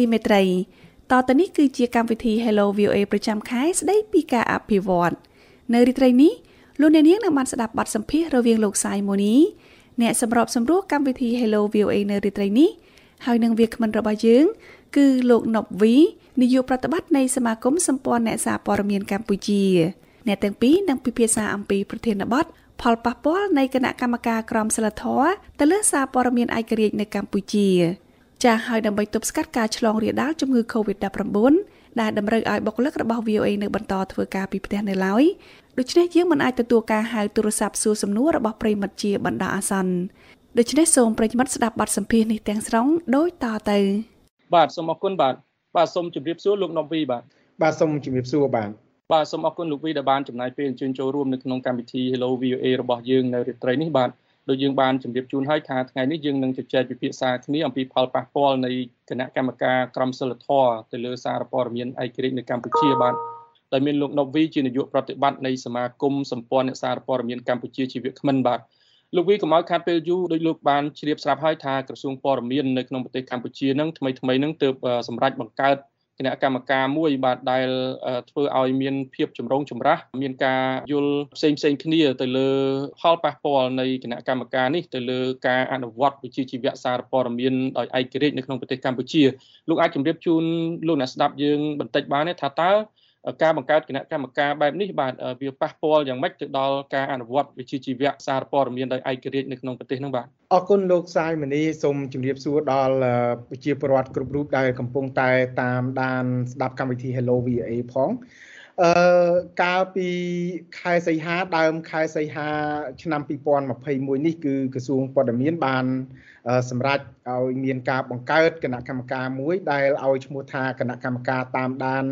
លោកអ្នកនាងជាទីមេត្រីតទៅនេះគឺជាកម្មវិធី Hello VOA ប្រចាំខែស្ដីពីការអភិវឌ្ឍនៅរាត្រីនេះលោកអ្នកនាងនឹងបានស្ដាប់បទសម្ភាសន៍រវាងលោកសាយម៉ូនីអ្នកសម្របសម្រួលកម្មវិធី Hello VOA នៅរាត្រីនេះហើយនឹងវាគ្មិនរបស់យើង គឺលោកណប់វីនាយកប្រតិបត្តិនៃសមាគមសម្ព័ន្ធអ្នកសារព័ត៌មានកម្ពុជាអ្នកទាំងពីរនឹងពិភាក្សាអំពីប្រធានបទផលប៉ះពាល់នៃគណៈកម្មការក្រមសីលធម៌ទៅលើសារព័ត៌មានឯករាជ្យនៅកម្ពុជា ចាស់ហើយដើម្បីទប់ស្កាត់ការឆ្លងរាលដាលជំងឺ Covid-19 ដែលតម្រូវឲ្យបុគ្គលិករបស់ VOA នៅបន្តធ្វើការពីផ្ទះនៅឡើយដូច្នេះយើងមិនអាចទទួលការហៅទូរស័ព្ទសួរសំណួររបស់ប្រិមិត្តជាបណ្ដោះអាសន្នដូច្នេះសូមប្រិមិត្តស្ដាប់បទសម្ភាសន៍នេះទាំងស្រុងដូចតទៅ បាទសូមអរគុណបាទបាទសូមជម្រាបសួរលោកណូវីបាទបាទសូមជម្រាបសួរបាទបាទសូមអរគុណលោកវីដែលបានចំណាយពេលអញ្ជើញចូលរួមនៅក្នុងកម្មវិធី Hello VOA របស់យើងនៅរាត្រីនេះបាទ ដូចយើងបានជម្រាបជូនហើយថាថ្ងៃនេះយើងនឹងជជែកពិភាក្សាគ្នាអំពីផលប៉ះពាល់នៃគណៈកម្មការក្រមសីលធម៌ទៅលើសារព័ត៌មានឯករាជ្យនៅកម្ពុជាបាទដែលមានលោកណូវីជានាយកប្រតិបត្តិនៃសមាគមសម្ព័ន្ធអ្នកសារព័ត៌មានកម្ពុជាជាវាគ្មិនបាទលោកវីកុំឲ្យខាត់ពេលយូរដោយលោកបានជ្រាបស្រាប់ហើយថាក្រសួងព័ត៌មាននៅក្នុងប្រទេសកម្ពុជានឹងថ្មីថ្មីនឹងទើបសម្រេចបង្កើត គណៈកម្មការមួយបាទដែលធ្វើឲ្យមានភាពចម្រូងចម្រាសមានការយល់ផ្សេងផ្សេងគ្នាទៅលើផលប៉ះពាល់នៃគណៈកម្មការនេះទៅលើការអនុវត្តវិជ្ជាជីវៈសារព័ត៌មានដោយឯករាជ្យនៅក្នុងប្រទេសកម្ពុជាលោកអាចជម្រាបជូនលោកអ្នកស្ដាប់យើងបន្តិចបានទេថាតើ ការបង្កើតគណៈកម្មការបែបនេះបាទវាប៉ះពាល់យ៉ាងម៉េចទៅដល់ការអនុវត្តវិជ្ជាជីវៈសារព័ត៌មានដោយឯករាជ្យនៅក្នុងប្រទេសនោះបាទអរគុណលោកសាយមនីសូមជម្រាបសួរដល់ប្រជាពលរដ្ឋគ្រប់រូបដែលកំពុងតែតាមដានស្ដាប់កម្មវិធី Hello VA ផងអឺកាលពីខែសីហាដើមខែសីហា ឆ្នាំ2021នេះគឺក្រសួងព័ត៌មានបានសម្រាប់ឲ្យមានការបង្កើតគណៈកម្មការមួយដែលឲ្យឈ្មោះថាគណៈកម្មការតាមដាន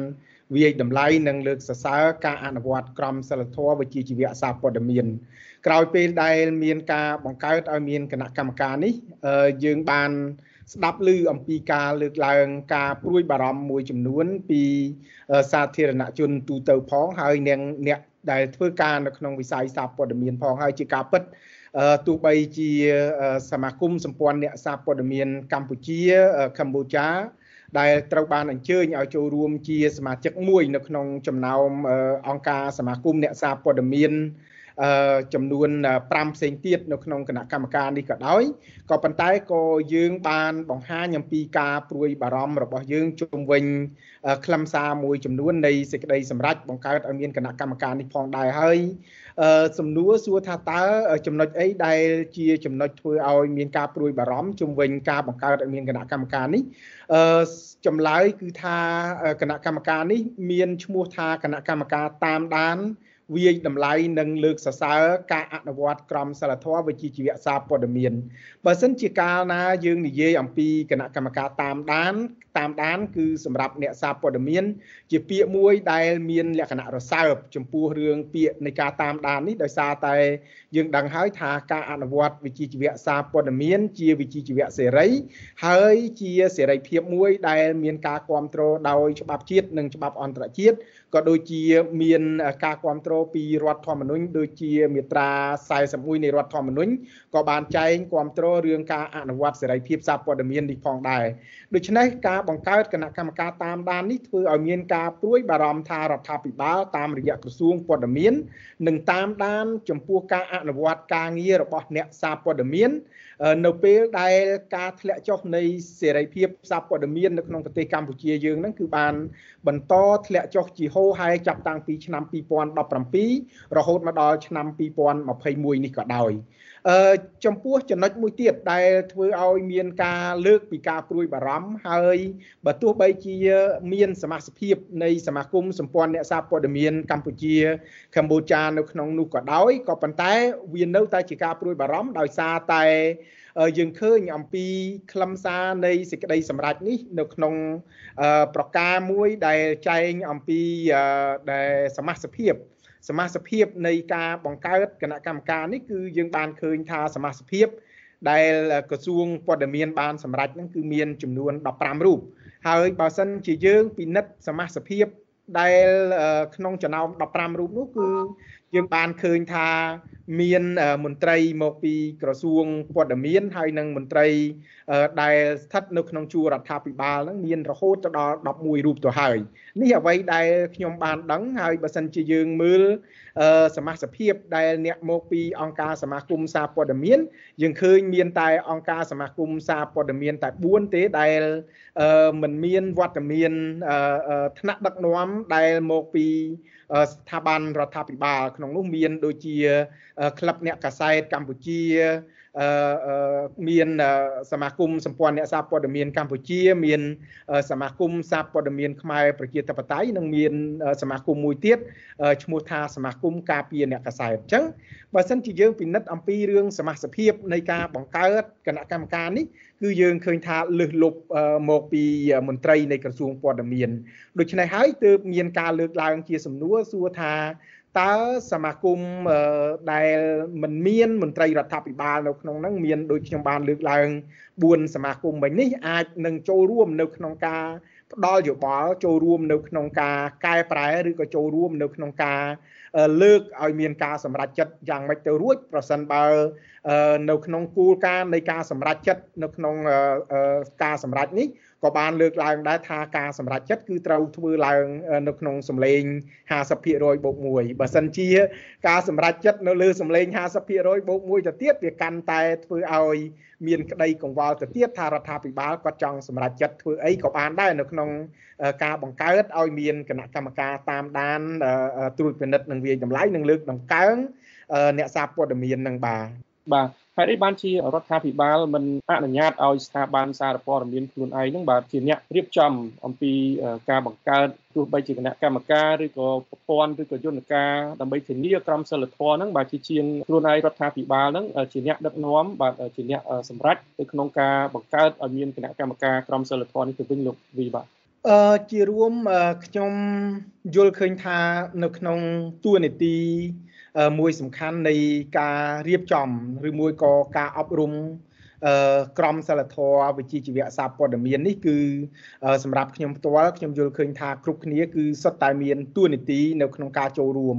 វាយតម្លៃនិងលើកសរសើរការអនុវត្តក្រមសីលធម៌វិជ្ជាជីវៈសារព័ត៌មានក្រោយពេលដែលមានការបង្កើតឲ្យមានគណៈកម្មការនេះយើងបានស្ដាប់ឮអំពីការលើកឡើងការព្រួយបារម្ភមួយចំនួនពីសាធារណជនទូទៅផងហើយអ្នកអ្នកដែលធ្វើការនៅក្នុងវិស័យសារព័ត៌មានផងហើយជាការពិតទោះបីជាសមាគមសម្ព័ន្ធអ្នកសារព័ត៌មានកម្ពុជាកម្ពុជា ដែលត្រូវបានអញ្ជើញឲ្យចូលរួមជាសមាជិកមួយនៅក្នុងចំណោមអង្គការសមាគមអ្នកសារព័ត៌មានអឺចំនួន5ផ្សេងទៀតនៅក្នុងគណៈកម្មការនេះក៏ដោយក៏ប៉ុន្តែក៏យើងបានបង្ហាញអំពីការព្រួយបារម្ភរបស់យើងជុំវិញខ្លឹមសារមួយចំនួននៃសេចក្តីសម្រេចបង្កើតឲ្យមានគណៈកម្មការនេះផងដែរហើយ សំណួរសួរថាតើចំណុចអីដែលជាចំណុចធ្វើឲ្យមានការព្រួយបារម្ភជុំវិញការបង្កើតឲ្យមានគណៈកម្មការនេះអឺចម្លើយគឺថាគណៈកម្មការនេះមានឈ្មោះថាគណៈកម្មការតាមដាន វាយតម្លៃនិងលើកសរសើរការអនុវត្តក្រមសីលធម៌វិជ្ជាជីវៈសារព័ត៌មានបើសិនជាកាលណាយើងនិយាយអំពីគណៈកម្មការតាមដាន តាមដាន គឺសម្រាប់អ្នកសារព័ត៌មាន ជាពាក្យមួយដែលមានលក្ខណៈរសើបចំពោះរឿងពាក្យនៃការតាមដាននេះដោយសារតែយើងដឹងហើយថាការអនុវត្តវិជ្ជាជីវៈសារព័ត៌មាន ជាវិជ្ជាជីវៈសេរី ហើយជាសេរីភាពមួយដែលមានការគ្រប់គ្រងដោយច្បាប់ជាតិនិងច្បាប់អន្តរជាតិ ក៏ដូចជាមានការគ្រប់គ្រងពីរដ្ឋធម្មនុញ្ញដូចជាមាត្រា41នៃរដ្ឋធម្មនុញ្ញក៏បានចែងគ្រប់គ្រងរឿងការអនុវត្តសេរីភាពសារព័ត៌មាននេះផងដែរដូច្នេះការបង្កើតគណៈកម្មការតាមដាននេះធ្វើឲ្យមានការព្រួយបារម្ភថារដ្ឋាភិបាលតាមរយៈក្រសួងព័ត៌មាននឹងតាមដាន ចំពោះការអនុវត្តការងាររបស់អ្នកសារព័ត៌មាននៅពេលដែលការធ្លាក់ចុះនៃសេរីភាពសារព័ត៌មាននៅក្នុងប្រទេសកម្ពុជាយើងហ្នឹងគឺបានបន្តធ្លាក់ចុះជាហូរហែចាប់តាំងពីឆ្នាំ2017រហូតមកដល់ឆ្នាំ2021នេះក៏ដោយអឺចំពោះចំណុចមួយទៀតដែលធ្វើឲ្យមានការលើកពីការព្រួយបារម្ភហើយបើទោះបីជាមានសមាជិកភាពនៃសមាគមសម្ព័ន្ធអ្នកសារព័ត៌មានកម្ពុជាកម្ពុជានៅក្នុងនោះក៏ដោយក៏ប៉ុន្តែវានៅតែជាការព្រួយបារម្ភដោយសារតែយើងឃើញអំពីខ្លឹមសារនៃសេចក្តីសម្រេចនេះនៅក្នុងប្រការមួយដែលចែងអំពីដែលសមាជិកភាពសមាជិកភាពនៃការបង្កើតគណៈកម្មការនេះគឺយើងបានឃើញថាសមាជិកភាពដែលក្រសួងព័ត៌មានបានសម្រេចហ្នឹងគឺមានចំនួន15រូបហើយបើសិនជាយើងពិនិត្យសមាជិកភាពដែលក្នុងចំណោម15រូបនោះគឺយើងបានឃើញថាមានមន្ត្រីមកពីក្រសួងព័ត៌មានហើយនិងមន្ត្រីដែលស្ថិតនៅក្នុងជួររដ្ឋាភិបាលហ្នឹងមានរហូតទៅដល់11រូបទៅហើយនេះអ្វីដែលខ្ញុំបានដឹងហើយបើសិនជាយើងមើលសមាជិកភាពដែលអ្នកមកពីអង្គការសមាគមសារព័ត៌មានយើងឃើញមានតែអង្គការសមាគមសារព័ត៌មានតែ4ទេដែលមិនមានវត្តមានថ្នាក់ដឹកនាំដែលមកពីស្ថាប័នរដ្ឋាភិបាលក្នុងនោះមានដូចជាក្លឹបអ្នកកាសែតកម្ពុជាមានសមាគមសម្ព័ន្ធអ្នកសារព័ត៌មានកម្ពុជា មានសមាគមសារព័ត៌មានខ្មែរប្រជាធិបតេយ្យនិងមានសមាគមមួយទៀតឈ្មោះថាសមាគមការពារអ្នកកាសែតអញ្ចឹងបើសិនជាយើងពិនិត្យអំពីរឿងសមាជិកនៃការបង្កើតគណៈកម្មការនេះគឺយើងឃើញថាលើសលប់មកពីមន្ត្រីនៃក្រសួងព័ត៌មានដូច្នេះហើយទើបមានការលើកឡើងជាសំណួរសួរថា តើសមាគមដែលមិនមានមន្ត្រីរដ្ឋាភិបាលនៅក្នុងហ្នឹងមានដូចខ្ញុំបានលើកឡើង4សមាគមមិញនេះអាចនឹងចូលរួមនៅក្នុងការផ្ដល់យោបល់ចូលរួមនៅក្នុងការកែប្រែឬក៏ចូលរួមនៅក្នុងការលើកឲ្យមានការសម្រេចចិត្តយ៉ាងម៉េចទៅរួចប្រសិនបើនៅក្នុងគោលការណ៍នៃការសម្រេចចិត្តនៅក្នុងការសម្រេចនេះ ក៏បានលើកឡើងដែរថាការសម្រេចចិត្តគឺត្រូវធ្វើឡើងនៅក្នុងសម្លេង50%បូក1បើសិនជា ការសម្រេចចិត្តនៅលើសម្លេង50%បូក1ទៅទៀតវាកាន់តែធ្វើឲ្យមានក្តីកង្វល់ទៅទៀតថារដ្ឋាភិបាលគាត់ចង់សម្រេចចិត្តធ្វើអីក៏បានដែរនៅក្នុងការបង្កើតឲ្យមានគណៈកម្មការតាមដានត្រួតពិនិត្យនិងវាយតម្លៃនិងលើកដំកើងអ្នកសារព័ត៌មាននឹងបាទបាទ ហេតុអីបានជារដ្ឋាភិបាលមិនអនុញ្ញាតឲ្យស្ថាប័នសារព័ត៌មានខ្លួនឯងហ្នឹងបាទជាអ្នករៀបចំអំពីការបង្កើតទោះបីជាគណៈកម្មការឬក៏ប្រព័ន្ធឬក៏យន្តការដើម្បីធានាក្រមសីលធម៌ហ្នឹងបាទជាជាងខ្លួនឯងរដ្ឋាភិបាលហ្នឹងជាអ្នកដឹកនាំបាទជាអ្នកសម្រេចទៅក្នុងការបង្កើតឲ្យមានគណៈកម្មការក្រមសីលធម៌នេះទៅវិញលោកវីបាទអឺជារួមខ្ញុំយល់ឃើញថានៅក្នុងទួនាទី មួយសំខាន់នៃការរៀបចំឬមួយក៏ការអប់រំ ក្រមសិលធម៌វិជ្ជាជីវៈសារព័ត៌មាននេះគឺសម្រាប់ខ្ញុំផ្ទាល់ខ្ញុំយល់ឃើញថាគ្រប់គ្នាគឺសុទ្ធតែមានទួនាទីនៅក្នុងការចូលរួម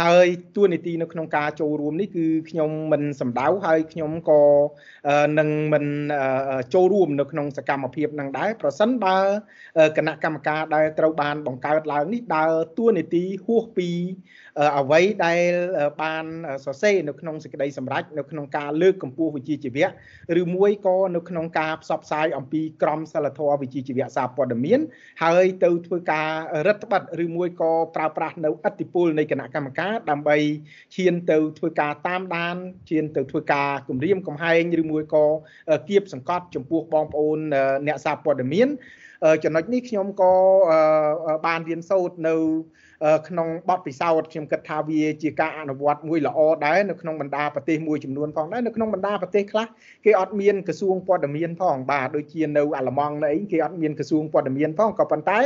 ហើយទួនាទីនៅក្នុងការចូលរួមនេះគឺខ្ញុំមិនសម្ដៅហើយខ្ញុំក៏នឹងមិនចូលរួមនៅក្នុងសកម្មភាពនឹងដែរប្រសិនបើគណៈកម្មការដែលត្រូវបានបង្កើតឡើងនេះដើរទួនាទីហួសពីអ្វីដែលបានសរសេរនៅក្នុងសេចក្តីសម្រេចនៅក្នុងការលើកកម្ពស់វិជ្ជាជីវៈឬមួយក៏នៅក្នុងការផ្សព្វផ្សាយអំពីក្រមសីលធម៌វិជ្ជាជីវៈសារព័ត៌មានហើយទៅធ្វើការរដ្ឋបတ်ឬមួយក៏ប្រើប្រាស់នៅអធិបុលនៃគណៈកម្មការដើម្បីឈានទៅធ្វើការតាមដានឈានទៅធ្វើការគម្រាមកំហែងឬមួយក៏គៀបសង្កត់ចំពោះបងប្អូនអ្នកសារព័ត៌មានចំណុចនេះខ្ញុំក៏បានរៀនសូត្រនៅ ក្នុងបទពិសោធន៍ខ្ញុំគិតថាវាជាការអនុវត្តមួយល្អដែរនៅក្នុងបណ្ដាប្រទេសមួយចំនួនផងដែរនៅក្នុងបណ្ដាប្រទេសខ្លះគេអត់មានក្រសួងព័ត៌មានផងបាទដូចជានៅអាល្លឺម៉ង់នៅអីគេអត់មានក្រសួងព័ត៌មានផងក៏ប៉ុន្តែ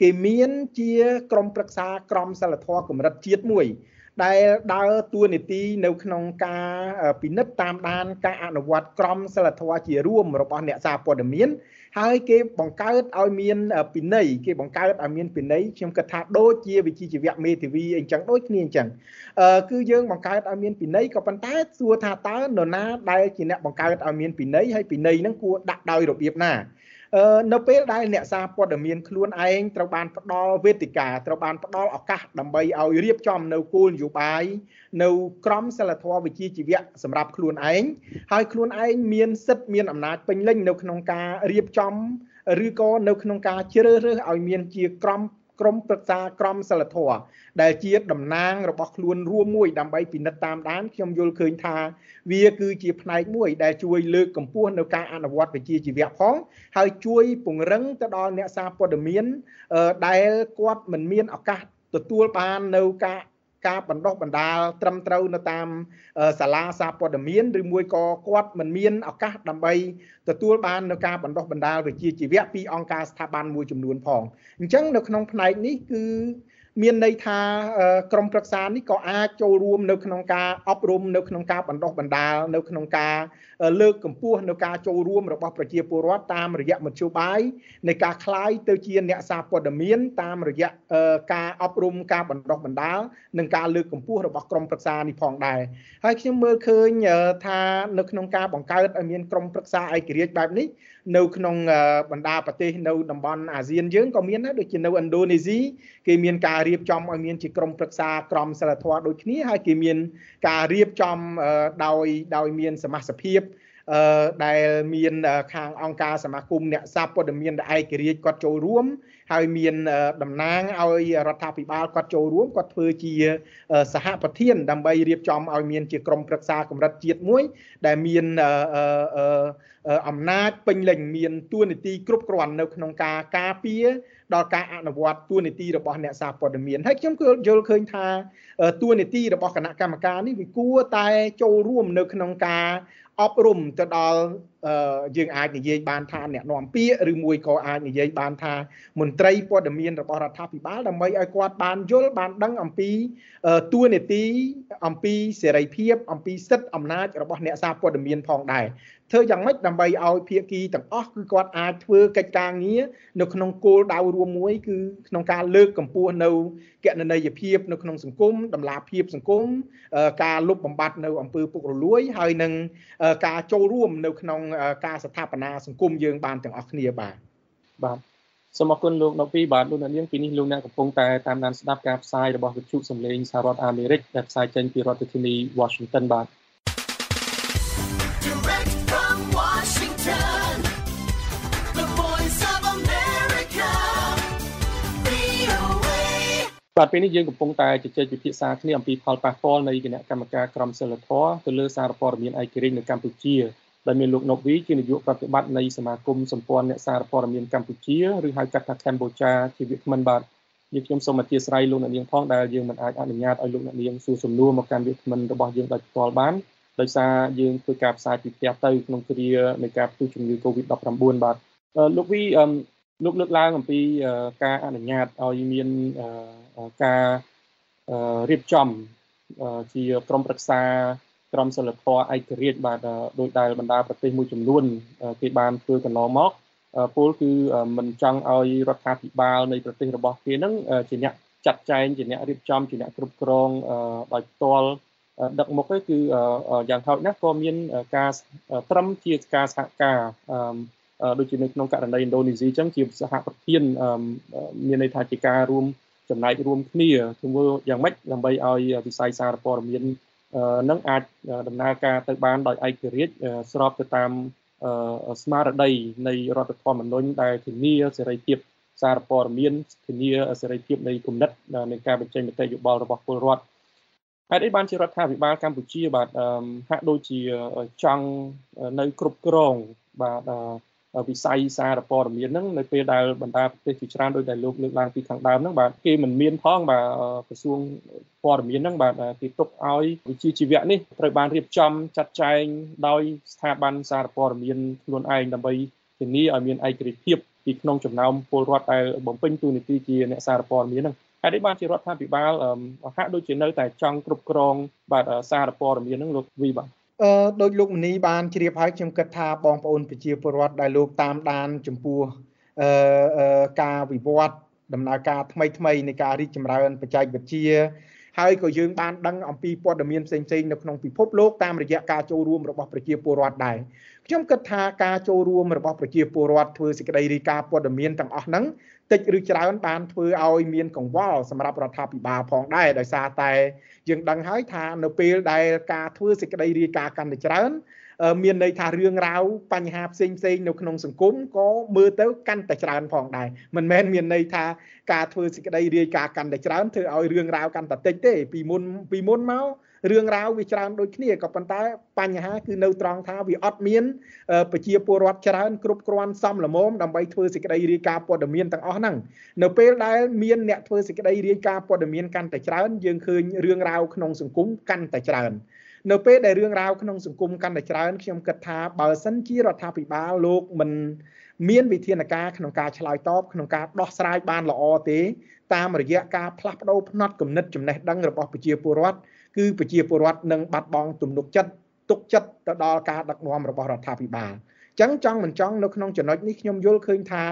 គេមានជាក្រមប្រឹក្សាក្រមសិលធម៌កម្រិតជាតិមួយដែលដើរតួនាទីនៅក្នុងការពិនិត្យតាមដានការអនុវត្តក្រមសិលធម៌ជារួមរបស់អ្នកសារព័ត៌មាន ហើយគេបង្កើតឲ្យមានពិន័យគេបង្កើតឲ្យមានពិន័យខ្ញុំគិតថាដូចជាវិជ្ជាជីវៈមេធាវីអីចឹងដូចគ្នាអញ្ចឹងអឺគឺយើងបង្កើតឲ្យមានពិន័យក៏ប៉ុន្តែសួរថាតើនរណាដែលជាអ្នកបង្កើតឲ្យមានពិន័យហើយពិន័យហ្នឹងគួរដាក់ដោយរបៀបណា នៅពេលដែលអ្នកសារព័ត៌មានខ្លួនឯងត្រូវបានផ្ដល់វេទិកាត្រូវបានផ្ដល់ឱកាសដើម្បីឲ្យរៀបចំនៅគោលនយោបាយនៅក្រមសិលធម៌វិជ្ជាជីវៈសម្រាប់ខ្លួនឯងហើយខ្លួនឯងមានសិទ្ធិមានអំណាចពេញលេញនៅក្នុងការរៀបចំឬក៏នៅក្នុងការជ្រើសរើសឲ្យមានជាក្រម ក្រមប្រឹក្សាក្រមសិលធម៌ដែលជាតំណាងរបស់ខ្លួនរួមមួយដើម្បីពិនិត្យតាមដានខ្ញុំយល់ឃើញថាវាគឺជាផ្នែកមួយដែលជួយលើកកម្ពស់នៅការអនុវត្តវិជ្ជាជីវៈផងហើយជួយពង្រឹងទៅដល់អ្នកសារព័ត៌មានដែលគាត់មិនមានឱកាសទទួលបាននៅការ ការបណ្ដុះបណ្ដាលត្រឹមត្រូវនៅតាមសាលាសារព័ត៌មានឬមួយក៏គាត់មិនមានឱកាសដើម្បីទទួលបាននៅការបណ្ដុះបណ្ដាលវិជ្ជាជីវៈពីអង្គការស្ថាប័នមួយចំនួនផងអញ្ចឹងនៅក្នុងផ្នែកនេះគឺ មានន័យថាក្រមប្រឹក្សានេះក៏អាចចូលរួមនៅក្នុងការអប់រំនៅក្នុងការបណ្ដុះបណ្ដាលនៅក្នុងការលើកកម្ពស់នៅការចូលរួមរបស់ប្រជាពលរដ្ឋតាមរយៈមធ្យោបាយនៃការคลายទៅជាអ្នកសារព័ត៌មានតាមរយៈការអប់រំការបណ្ដុះបណ្ដាលនិងការលើកកម្ពស់របស់ក្រមប្រឹក្សានេះផងដែរហើយខ្ញុំមើលឃើញថានៅក្នុងការបង្កើតឲ្យមានក្រមប្រឹក្សាឯករាជ្យបែបនេះ នៅក្នុងបណ្ដាប្រទេសនៅតំបន់អាស៊ានយើងក៏មានដែរដូចជានៅឥណ្ឌូនេស៊ីគេមានការរៀបចំឲ្យមានជាក្រុមប្រឹក្សាក្រមសិលធម៌ដូចគ្នាហើយគេមានការរៀបចំដោយដោយមានសមាជិកភាពអឺ ដែលមានខាងអង្គការសមាគមអ្នកសារព័ត៌មានឯករាជ្យគាត់ចូលរួម ហើយមានតំណាងឲ្យរដ្ឋាភិបាលគាត់ចូលរួមគាត់ធ្វើជាសហប្រធាន ដើម្បីរៀបចំឲ្យមានជាក្រុមប្រឹក្សាកម្រិតជាតិមួយ ដែលមានអំណាចពេញលេញមានទួនាទីគ្រប់គ្រាន់នៅក្នុងការការពារដល់ការអនុវត្តទួនាទីរបស់អ្នកសារព័ត៌មានហើយខ្ញុំគឺយល់ឃើញថាទួនាទីរបស់គណៈកម្មការនេះវាគួរតែចូលរួមនៅក្នុងការ អប់រំទៅដល់យើងអាចនិយាយបានថាអ្នកនាំពាក្យឬមួយក៏អាចនិយាយបានថាមន្ត្រីព័ត៌មានរបស់រដ្ឋាភិបាលដើម្បីឲ្យគាត់បានយល់បានដឹងអំពីទួនាទីអំពីសេរីភាពអំពីសិទ្ធិអំណាចរបស់អ្នកសារព័ត៌មានផងដែរ ធ្វើយ៉ាងម៉េចដើម្បីឲ្យភាគីទាំងអស់គឺគាត់អាចធ្វើកិច្ចការងារនៅក្នុងគោលដៅរួមមួយគឺក្នុងការលើកកម្ពស់នៅកណន័យភាពនៅក្នុងសង្គមតម្លាភាពសង្គមការលុបបំបាត់នៅអំពើពុករលួយហើយនឹងការចូលរួមនៅក្នុងការស្ថាបនាសង្គមយើងបានទាំងអស់គ្នាបាទបាទសូមអរគុណលោកដកពីបាទលោកអ្នកនាងពីនេះលោកអ្នកកំពុងតែតាមដានស្ដាប់ការផ្សាយរបស់វិទ្យុសំឡេងសហរដ្ឋអាមេរិកដែលផ្សាយចេញពីរដ្ឋធានី Washington បាទ បាទពេលនេះយើងកំពុងតែជជែកពិភាក្សាគ្នាអំពីផលប៉ះពាល់នៃគណៈកម្មការក្រមសីលធម៌ទៅលើសារព័ត៌មានឯករាជ្យនៅកម្ពុជាដែលមានលោកណូវីជានាយកប្រតិបត្តិនៃសមាគមសម្ព័ន្ធអ្នកសារព័ត៌មានកម្ពុជាឬហៅកាត់ថាកម្ពុជាជាវាគ្មិនបាទយើងខ្ញុំសូមអធិស្ឋានលោកអ្នកនាងផងដែលយើងមិនអាចអនុញ្ញាតឲ្យលោកអ្នកនាងសួរសំណួរមកកាន់វាគ្មិនរបស់យើងដោយផ្ទាល់បានដោយសារយើងធ្វើការផ្សាយពីផ្ទះទៅក្នុងគ្រានៃការផ្ទុះជំងឺ Covid-19 បាទលោកវី លោកលើកឡើងអំពីការអនុញ្ញាតឲ្យមានការរៀបចំជាក្រុមប្រឹក្សាក្រមសិលធម៌ឯករាជ្យបាទដោយដែលបណ្ដាប្រទេសមួយចំនួនគេបានធ្វើកន្លងមកពលគឺមិនចង់ឲ្យរដ្ឋាភិបាលនៃប្រទេសរបស់គេនឹងជាអ្នកចាត់ចែងជាអ្នករៀបចំជាអ្នកគ្រប់គ្រងដោយផ្ទាល់ដឹកមុខគឺយ៉ាងហោចណាស់ក៏មានការត្រឹមជាការសហការ ដូចជានៅក្នុងករណីឥណ្ឌូនេស៊ីអញ្ចឹងជាសហប្រធានមានន័យថាជាការរួមចំណែករួមគ្នាធ្វើយ៉ាងម៉េចដើម្បីឲ្យវិស័យសារព័ត៌មាននឹងអាចដំណើរការទៅបានដោយឯករាជ្យស្របទៅតាមស្មារតីនៃរដ្ឋធម្មនុញ្ញដែលធានាសេរីភាពសារព័ត៌មានធានាសេរីភាពនៃគំនិតនៃការបញ្ចេញមតិយោបល់របស់ពលរដ្ឋហេតុអីបានជារដ្ឋាភិបាលកម្ពុជាបាទហាក់ដូចជាចង់នៅគ្រប់គ្រងបាទ វិស័យសារព័ត៌មានហ្នឹងនៅពេលដែលបណ្ដាប្រទេសជាច្រើនដោយដែលលោកលើកឡើងពីខាងដើមហ្នឹងបាទគេមិនមានផងបាទក្រសួងព័ត៌មានហ្នឹងបាទគេទុកឲ្យវិជ្ជាជីវៈនេះត្រូវបានរៀបចំចាត់ចែងដោយស្ថាប័នសារព័ត៌មានខ្លួនឯងដើម្បីធានាឲ្យមានឯករាជ្យភាពពីក្នុងចំណោមពលរដ្ឋដែលបំពេញតួនាទីជាអ្នកសារព័ត៌មានហ្នឹងហើយនេះបានជារដ្ឋាភិបាលហាក់ដូចជានៅតែចង់គ្រប់គ្រងបាទសារព័ត៌មានហ្នឹងលោកវីបាទ អឺដោយលោកមនីបានជ្រាបហើយខ្ញុំគិតថាបងប្អូនប្រជាពលរដ្ឋដែលលោកតាមដានចំពោះអឺការវិវត្តដំណើរការថ្មីថ្មីនៃការរីកចម្រើនបច្ចេកវិទ្យាហើយក៏យើងបានដឹងអំពីព័ត៌មានផ្សេងៗនៅក្នុងពិភពលោកតាមរយៈការចូលរួមរបស់ប្រជាពលរដ្ឋដែរខ្ញុំគិតថាការចូលរួមរបស់ប្រជាពលរដ្ឋធ្វើសេចក្តីរាយការណ៍ព័ត៌មានទាំងអស់ហ្នឹង តិចឬច្រើនបានធ្វើឲ្យមានកង្វល់សម្រាប់រដ្ឋាភិបាលផងដែរដោយសារតែយើងដឹងហើយថានៅពេលដែលការធ្វើសេចក្តីរាយការណ៍កាន់តែច្រើនមានន័យថារឿងរ៉ាវបញ្ហាផ្សេងផ្សេងនៅក្នុងសង្គមក៏មើលទៅកាន់តែច្រើនផងដែរមិនមែនមានន័យថាការធ្វើសេចក្តីរាយការណ៍កាន់តែច្រើនធ្វើឲ្យរឿងរ៉ាវកាន់តែតិចទេពីមុនពីមុនមក រឿងរ៉ាវវាច្រើនដូចគ្នាក៏ប៉ុន្តែបញ្ហាគឺនៅត្រង់ថាវាអត់មានប្រជាពលរដ្ឋច្រើនគ្រប់គ្រាន់សមល្មមដើម្បីធ្វើសេចក្តីរាយការណ៍ព័ត៌មានទាំងអស់ហ្នឹងនៅពេលដែលមានអ្នកធ្វើសេចក្តីរាយការណ៍ព័ត៌មានកាន់តែច្រើនយើងឃើញរឿងរ៉ាវក្នុងសង្គមកាន់តែច្រើននៅពេលដែលរឿងរ៉ាវក្នុងសង្គមកាន់តែច្រើនខ្ញុំគិតថាបើសិនជារដ្ឋាភិបាលលោកមិនមានវិធានការក្នុងការឆ្លើយតបក្នុងការដោះស្រាយបានល្អទេតាមរយៈការផ្លាស់ប្ដូរផ្នត់គំនិតចំណេះដឹងរបស់ប្រជាពលរដ្ឋ គឺប្រជាពលរដ្ឋនឹងបាត់បង់ទំនុកចិត្តទុកចិត្តទៅដល់ការដឹកនាំរបស់រដ្ឋាភិបាល ចឹងចង់មិនចង់នៅក្នុងចំណុចនេះខ្ញុំយល់ឃើញថារ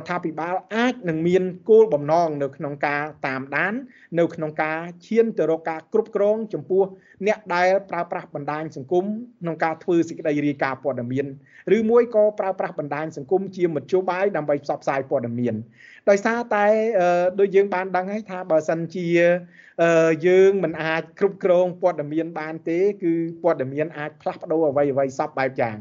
ដ្ឋាភិបាលអាចនឹងមានគោលបំណងនៅក្នុងការតាមដាន នៅក្នុងការឈានទៅរកការគ្រប់គ្រង ចំពោះអ្នកដែលប្រើប្រាស់បណ្ដាញសង្គមក្នុងការធ្វើសេចក្តីរាយការណ៍ព័ត៌មានឬមួយក៏ប្រើប្រាស់បណ្ដាញសង្គមជាមធ្យោបាយដើម្បីផ្សព្វផ្សាយព័ត៌មានដោយសារតែដូចយើងបានដឹងហើយថាបើសិនជាយើងមិនអាចគ្រប់គ្រងព័ត៌មានបានទេ គឺព័ត៌មានអាចផ្លាស់ប្ដូរអ្វីអ្វីសពបែបយ៉ាង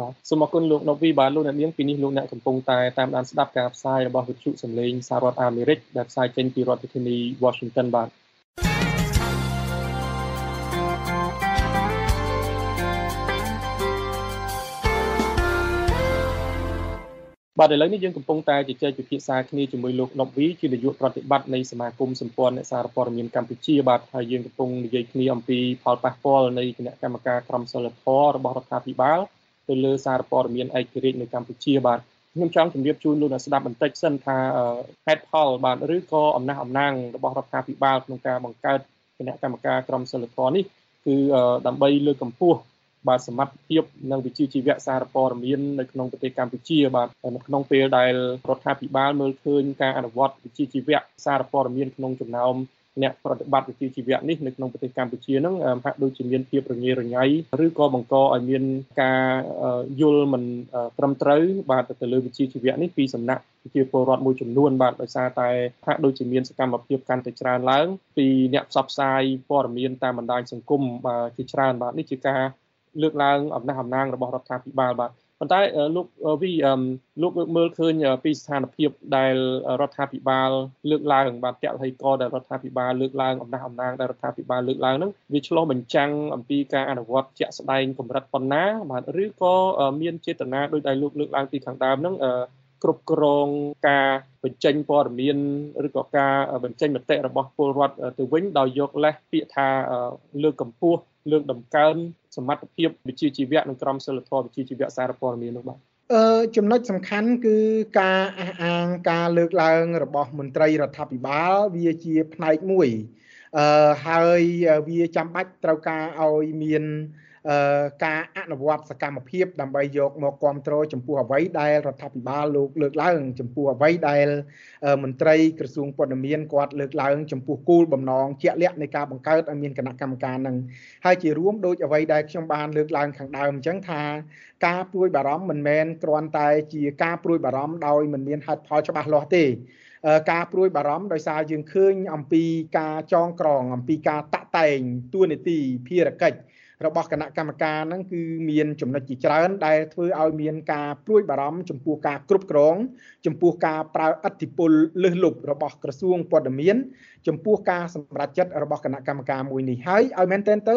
បាទសូមអរគុណលោកណូវីបាទលោកអ្នកនាងពីនេះលោកអ្នកកំពុងតែតាមដានស្ដាប់ការផ្សាយរបស់វិទ្យុសំឡេងសហរដ្ឋអាមេរិកដែលផ្សាយចេញពីរដ្ឋធានី Washington បាទបាទឥឡូវនេះយើងកំពុងតែជជែកពិភាក្សាគ្នាជាមួយលោកណុកវីជានាយកប្រតិបត្តិនៃសមាគមសម្ព័ន្ធអ្នកសារព័ត៌មានកម្ពុជាបាទហើយយើងកំពុងនិយាយគ្នាអំពីផលប៉ះពាល់នៃគណៈកម្មការក្រមសីលធម៌របស់រដ្ឋាភិបាល ទៅលើសារព័ត៌មានឯករាជ្យនៅកម្ពុជាបាទខ្ញុំចង់ជម្រាបជូនលោកអ្នកស្ដាប់បន្តិចសិនថាហេតុផលបាទឬក៏អំណះអំណាងរបស់រដ្ឋាភិបាលក្នុងការបង្កើតគណៈកម្មការក្រមសីលធម៌នេះគឺដើម្បីលើកកម្ពស់បាទសមត្ថភាពនិងវិជ្ជាជីវៈសារព័ត៌មាននៅក្នុងប្រទេសកម្ពុជាបាទនៅក្នុងពេលដែលរដ្ឋាភិបាលមើលឃើញការអនុវត្តវិជ្ជាជីវៈសារព័ត៌មានក្នុងចំណោម អ្នកប្រតិបត្តិវិជ្ជាជីវៈនេះនៅក្នុងប្រទេសកម្ពុជានឹងហាក់ដូចជាមានភាពរញ៉េរញ៉ៃឬក៏បង្កឲ្យមានការយល់មិនត្រឹមត្រូវបាទទៅលើវិជ្ជាជីវៈនេះពីសំណាក់ប្រជាពលរដ្ឋមួយចំនួនបាទដោយសារតែហាក់ដូចជាមានសកម្មភាពកាន់តែច្រើនឡើងពីអ្នកផ្សព្វផ្សាយព័ត៌មានតាមបណ្ដាញសង្គមបាទជាច្រើនបាទនេះជាការលើកឡើងអំណះអំណាងរបស់រដ្ឋាភិបាលបាទ ប៉ុន្តែលោកវីលោកមើលឃើញពីស្ថានភាពដែលរដ្ឋាភិបាលលើកឡើងបាទតហិកដែលរដ្ឋាភិបាលលើកឡើងអំណះអំណាងដែលរដ្ឋាភិបាលលើកឡើងហ្នឹងវាឆ្លោះបញ្ចាំងអំពីការអនុវត្តជាក់ស្ដែងកម្រិតប៉ុណ្ណាបាទឬក៏មានចេតនាដោយដែលលោកលើកឡើងពីខាងដើមហ្នឹង គ្រប់គ្រងការបញ្ចេញព័ត៌មានឬក៏ការបញ្ចេញមតិរបស់ពលរដ្ឋទៅវិញដោយយកលេសពាក្យថាលើកកម្ពស់លើកតម្កើងសមត្ថភាពវិជ្ជាជីវៈនិងក្រមសីលធម៌វិជ្ជាជីវៈសារព័ត៌មាននោះបាទអឺចំណុចសំខាន់គឺការអះអាងការលើកឡើងរបស់មន្ត្រីរដ្ឋាភិបាលវាជាផ្នែកមួយអឺហើយវាចាំបាច់ត្រូវការឲ្យមាន ការអនុវត្តសកម្មភាពដើម្បីយកមកគ្រប់គ្រងចំពោះអ្វីដែលរដ្ឋាភិបាលលោកលើកឡើងចំពោះអ្វីដែលមន្ត្រីក្រសួងព័ត៌មានគាត់លើកឡើងចំពោះគោលបំណងជាក់លាក់នៃការបង្កើតឲ្យមានគណៈកម្មការនឹងហើយជារួមដូចអ្វីដែលខ្ញុំបានលើកឡើងខាងដើមអញ្ចឹងថាការព្រួយបារម្ភមិនមែនគ្រាន់តែជាការព្រួយបារម្ភដោយមិនមានហេតុផលច្បាស់លាស់ទេការព្រួយបារម្ភដោយសារយើងឃើញអំពីការចងក្រងអំពីការតាក់តែងទួនាទីភារកិច្ច របស់គណៈកម្មការហ្នឹងគឺមានចំណុចជាច្រើនដែលធ្វើឲ្យមានការព្រួយបារម្ភចំពោះការគ្រប់គ្រង ចំពោះការប្រើអធិបុលលើសលប់របស់ក្រសួងព័ត៌មាន ចំពោះការសម្រេចចិត្តរបស់គណៈកម្មការមួយនេះហើយឲ្យមែនទែនទៅ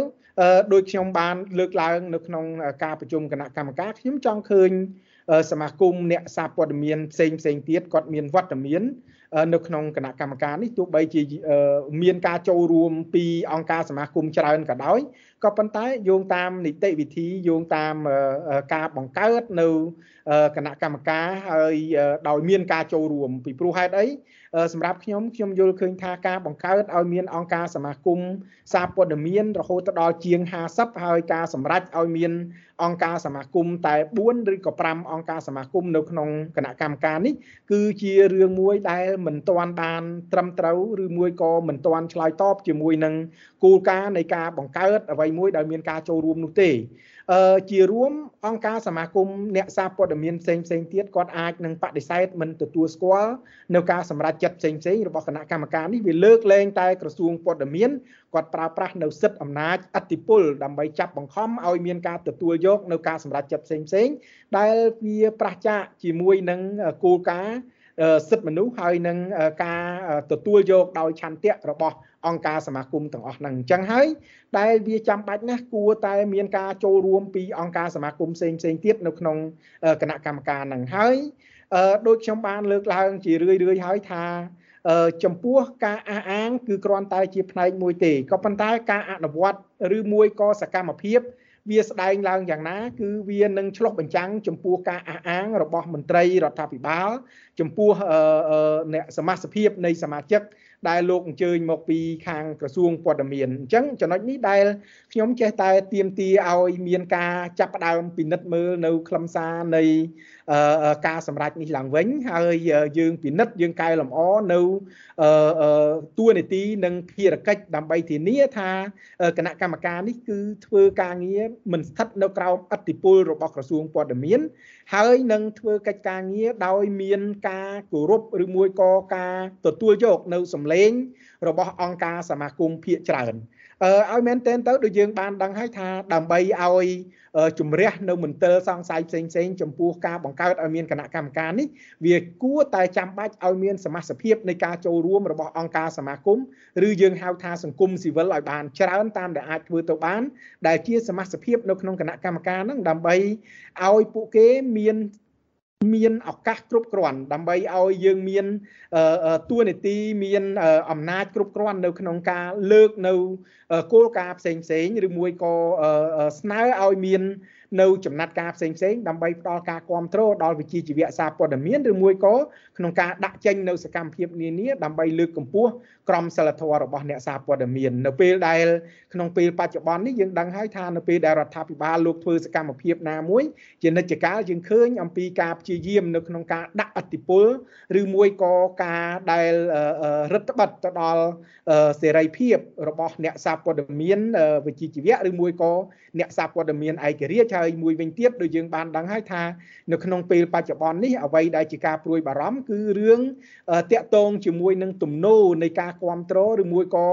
ដោយខ្ញុំបានលើកឡើងនៅក្នុងការប្រជុំគណៈកម្មការខ្ញុំចង់ឃើញសមាគមអ្នកសារព័ត៌មានផ្សេងផ្សេងទៀតគាត់មានវត្តមាន នៅក្នុងគណៈកម្មការនេះទោះបីជាមានការចូលរួមពីអង្គការសមាគមច្រើនក៏ដោយក៏ប៉ុន្តែយោងតាមនីតិវិធីយោងតាមការបង្កើតនៅគណៈកម្មការហើយដោយមានការចូលរួមពីព្រោះហេតុអី សម្រាប់ខ្ញុំខ្ញុំយល់ឃើញថាការបង្កើតឲ្យមានអង្គការសមាគមសារព័ត៌មានរហូតដល់ជាង50ហើយការសម្រេចឲ្យមានអង្គការសមាគមតែ4ឬក៏5អង្គការសមាគមនៅក្នុងគណៈកម្មការនេះគឺជារឿងមួយដែលមិនទាន់បានត្រឹមត្រូវឬមួយក៏មិនទាន់ឆ្លើយតបជាមួយនឹងគោលការណ៍នៃការបង្កើតអ្វីមួយដែលមានការចូលរួមនោះទេអឺ ជារួមអង្គការសមាគមអ្នកសារព័ត៌មានផ្សេងផ្សេងទៀតគាត់អាចនឹងបដិសេធមិនទទួលស្គាល់នៅការសម្រេចចិត្តផ្សេងផ្សេងរបស់គណៈកម្មការនេះវាលើកលែងតែក្រសួងព័ត៌មានគាត់ប្រើប្រាស់នៅសិទ្ធិអំណាចអធិបុលដើម្បីចាប់បង្ខំឲ្យមានការទទួលយកនៅការសម្រេចចិត្តផ្សេងផ្សេងដែលវាប្រឆាចជាមួយនឹងគោលការណ៍សិទ្ធិមនុស្សហើយនឹងការទទួលយកដោយឆន្ទៈរបស់ អង្គការសមាគមទាំងអស់ហ្នឹងអញ្ចឹងហើយដែលវាចាំបាច់ណាស់គួរតែមានការចូលរួមពីអង្គការសមាគមផ្សេងផ្សេងទៀតនៅក្នុងគណៈកម្មការហ្នឹងហើយដូចខ្ញុំបានលើកឡើងជារឿយរឿយហើយថាចំពោះការអះអាង គឺគ្រាន់តែជាផ្នែកមួយទេក៏ប៉ុន្តែការអនុវត្តឬមួយក៏សកម្មភាព វាស្ដែងឡើងយ៉ាងណា គឺវានឹងឆ្លុះបញ្ចាំងចំពោះការអះអាងរបស់មន្ត្រីរដ្ឋាភិបាល ចំពោះអ្នកសមាជិកនៃសមាជិក ដែលលោកអញ្ជើញមកពីខាងក្រសួងព័ត៌មានអញ្ចឹងចំណុចនេះដែលខ្ញុំចេះតែទៀមទាឲ្យមានការចាប់ផ្ដើមពិនិត្យមើលនៅខ្លឹមសារនៃការសម្រេចនេះឡើងវិញហើយយើងពិនិត្យយើងកែលម្អនៅទួនាទីនិងភារកិច្ចដើម្បីធានាថាគណៈកម្មការនេះគឺធ្វើការងារមិនស្ថិតនៅក្រោមអធិបុលរបស់ក្រសួងព័ត៌មាន ហើយនឹងធ្វើកិច្ចការងារដោយមានការគោរពឬមួយក៏ការទទួលយកនៅសម្លេងរបស់អង្គការសមាគមភាគច្រើនអឺឲ្យមែនទែនទៅដូចយើងបានដឹងហើយថាដើម្បីឲ្យជំរះនៅមន្ទិលសង្ស័យផ្សេងផ្សេងចំពោះការបង្កើតឲ្យមានគណៈកម្មការនេះវាគួរតែចាំបាច់ឲ្យមានសមាជិកនៃការចូលរួមរបស់អង្គការសមាគមឬយើងហៅថាសង្គមស៊ីវិលឲ្យបានច្រើនតាមដែលអាចធ្វើទៅបាន ដែលជាសមាជិកនៅក្នុងគណៈកម្មការហ្នឹងដើម្បីឲ្យពួកគេមាន មានឱកាសគ្រប់គ្រាន់ដើម្បីឲ្យយើងមានទួនាទីមានអំណាចគ្រប់គ្រាន់នៅក្នុងការលើកនៅគោលការណ៍ផ្សេងផ្សេងឬមួយក៏ស្នើឲ្យមាននៅចំណាត់ការផ្សេងផ្សេងដើម្បីផ្ដល់ការគ្រប់គ្រងដល់វិជាជីវៈសារព័ត៌មានឬមួយក៏ក្នុងការដាក់ចេញនៅសកម្មភាពនានាដើម្បីលើកកម្ពស់ក្រមសីលធម៌របស់អ្នកសារព័ត៌មាននៅពេលដែលក្នុងពេលបច្ចុប្បន្ននេះយើងដឹងហើយថានៅពេលដែលរដ្ឋាភិបាលលោកធ្វើសកម្មភាពណាមួយជានិច្ចកាលយើងឃើញអំពីការព្យាយាមនៅក្នុងការដាក់អតិពលឬមួយក៏ការដែលរដ្ឋបတ်ទៅដល់សេរីភាពរបស់អ្នកសារព័ត៌មានវិជ្ជាជីវៈឬមួយក៏អ្នកសារព័ត៌មានឯករាជ្យហើយមួយវិញទៀតដូចយើងបានដឹងហើយថានៅក្នុងពេលបច្ចុប្បន្ននេះអ្វីដែលជាការព្រួយបារម្ភគឺរឿងតាក់ទងជាមួយនឹងទំនោរនៃការគ្រប់គ្រងឬមួយក៏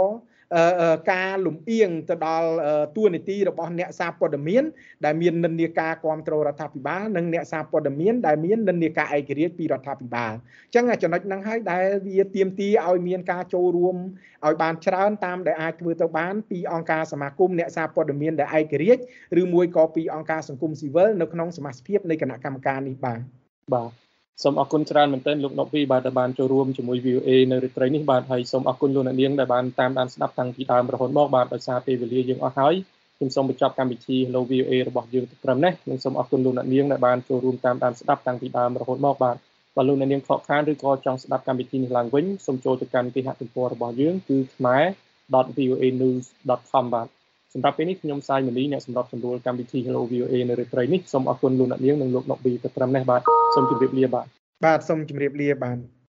ការលំអៀងទៅដល់ទួនាទីរបស់អ្នកសារព័ត៌មាន ដែលមាននិន្នាការគ្រប់គ្រងរដ្ឋាភិបាលនិងអ្នកសារព័ត៌មានដែលមាននិន្នាការឯករាជ្យពីរដ្ឋាភិបាលអញ្ចឹងចំណុចហ្នឹងហើយដែលវាទាមទារឲ្យមានការចូលរួមឲ្យបានច្រើនតាមដែលអាចធ្វើទៅបានពីអង្គការសមាគមអ្នកសារព័ត៌មានដែលឯករាជ្យឬមួយក៏ពីអង្គការសង្គមស៊ីវិលនៅក្នុងសមាជិកនៃគណៈកម្មការនេះបាទបាទ សូមអរគុណច្រើនមែនទែនលោកណុកវីបាទដែលបានចូលរួមជាមួយ VOA នៅរាត្រីនេះបាទហើយសូមអរគុណលោកអ្នកនាងដែលបានតាមដានស្ដាប់តាំងពីដើមរហូតមកបាទដោយសារពេលវេលាយើងអស់ហើយខ្ញុំសូមបញ្ចប់កម្មវិធី Hello VOA របស់យើងត្រឹមនេះនិងសូមអរគុណលោកអ្នកនាងដែលបានចូលរួមតាមដានស្ដាប់តាំងពីដើមរហូតមកបាទបើលោកអ្នកនាងខកខានឬក៏ចង់ស្ដាប់កម្មវិធីនេះឡើងវិញសូមចូលទៅកាន់គេហទំព័ររបស់យើងគឺ khmer.voanews.com បាទ សម្រាប់ពេលនេះខ្ញុំសាយមនីអ្នកសម្របសម្រួលកម្មវិធី Hello VOA នៅរាត្រីនេះសូមអរគុណលោកអ្នកនាងនិងលោកណុកប៊ីទៅត្រឹមនេះបាទសូមជម្រាបលាបាទបាទសូមជម្រាបលាបាទ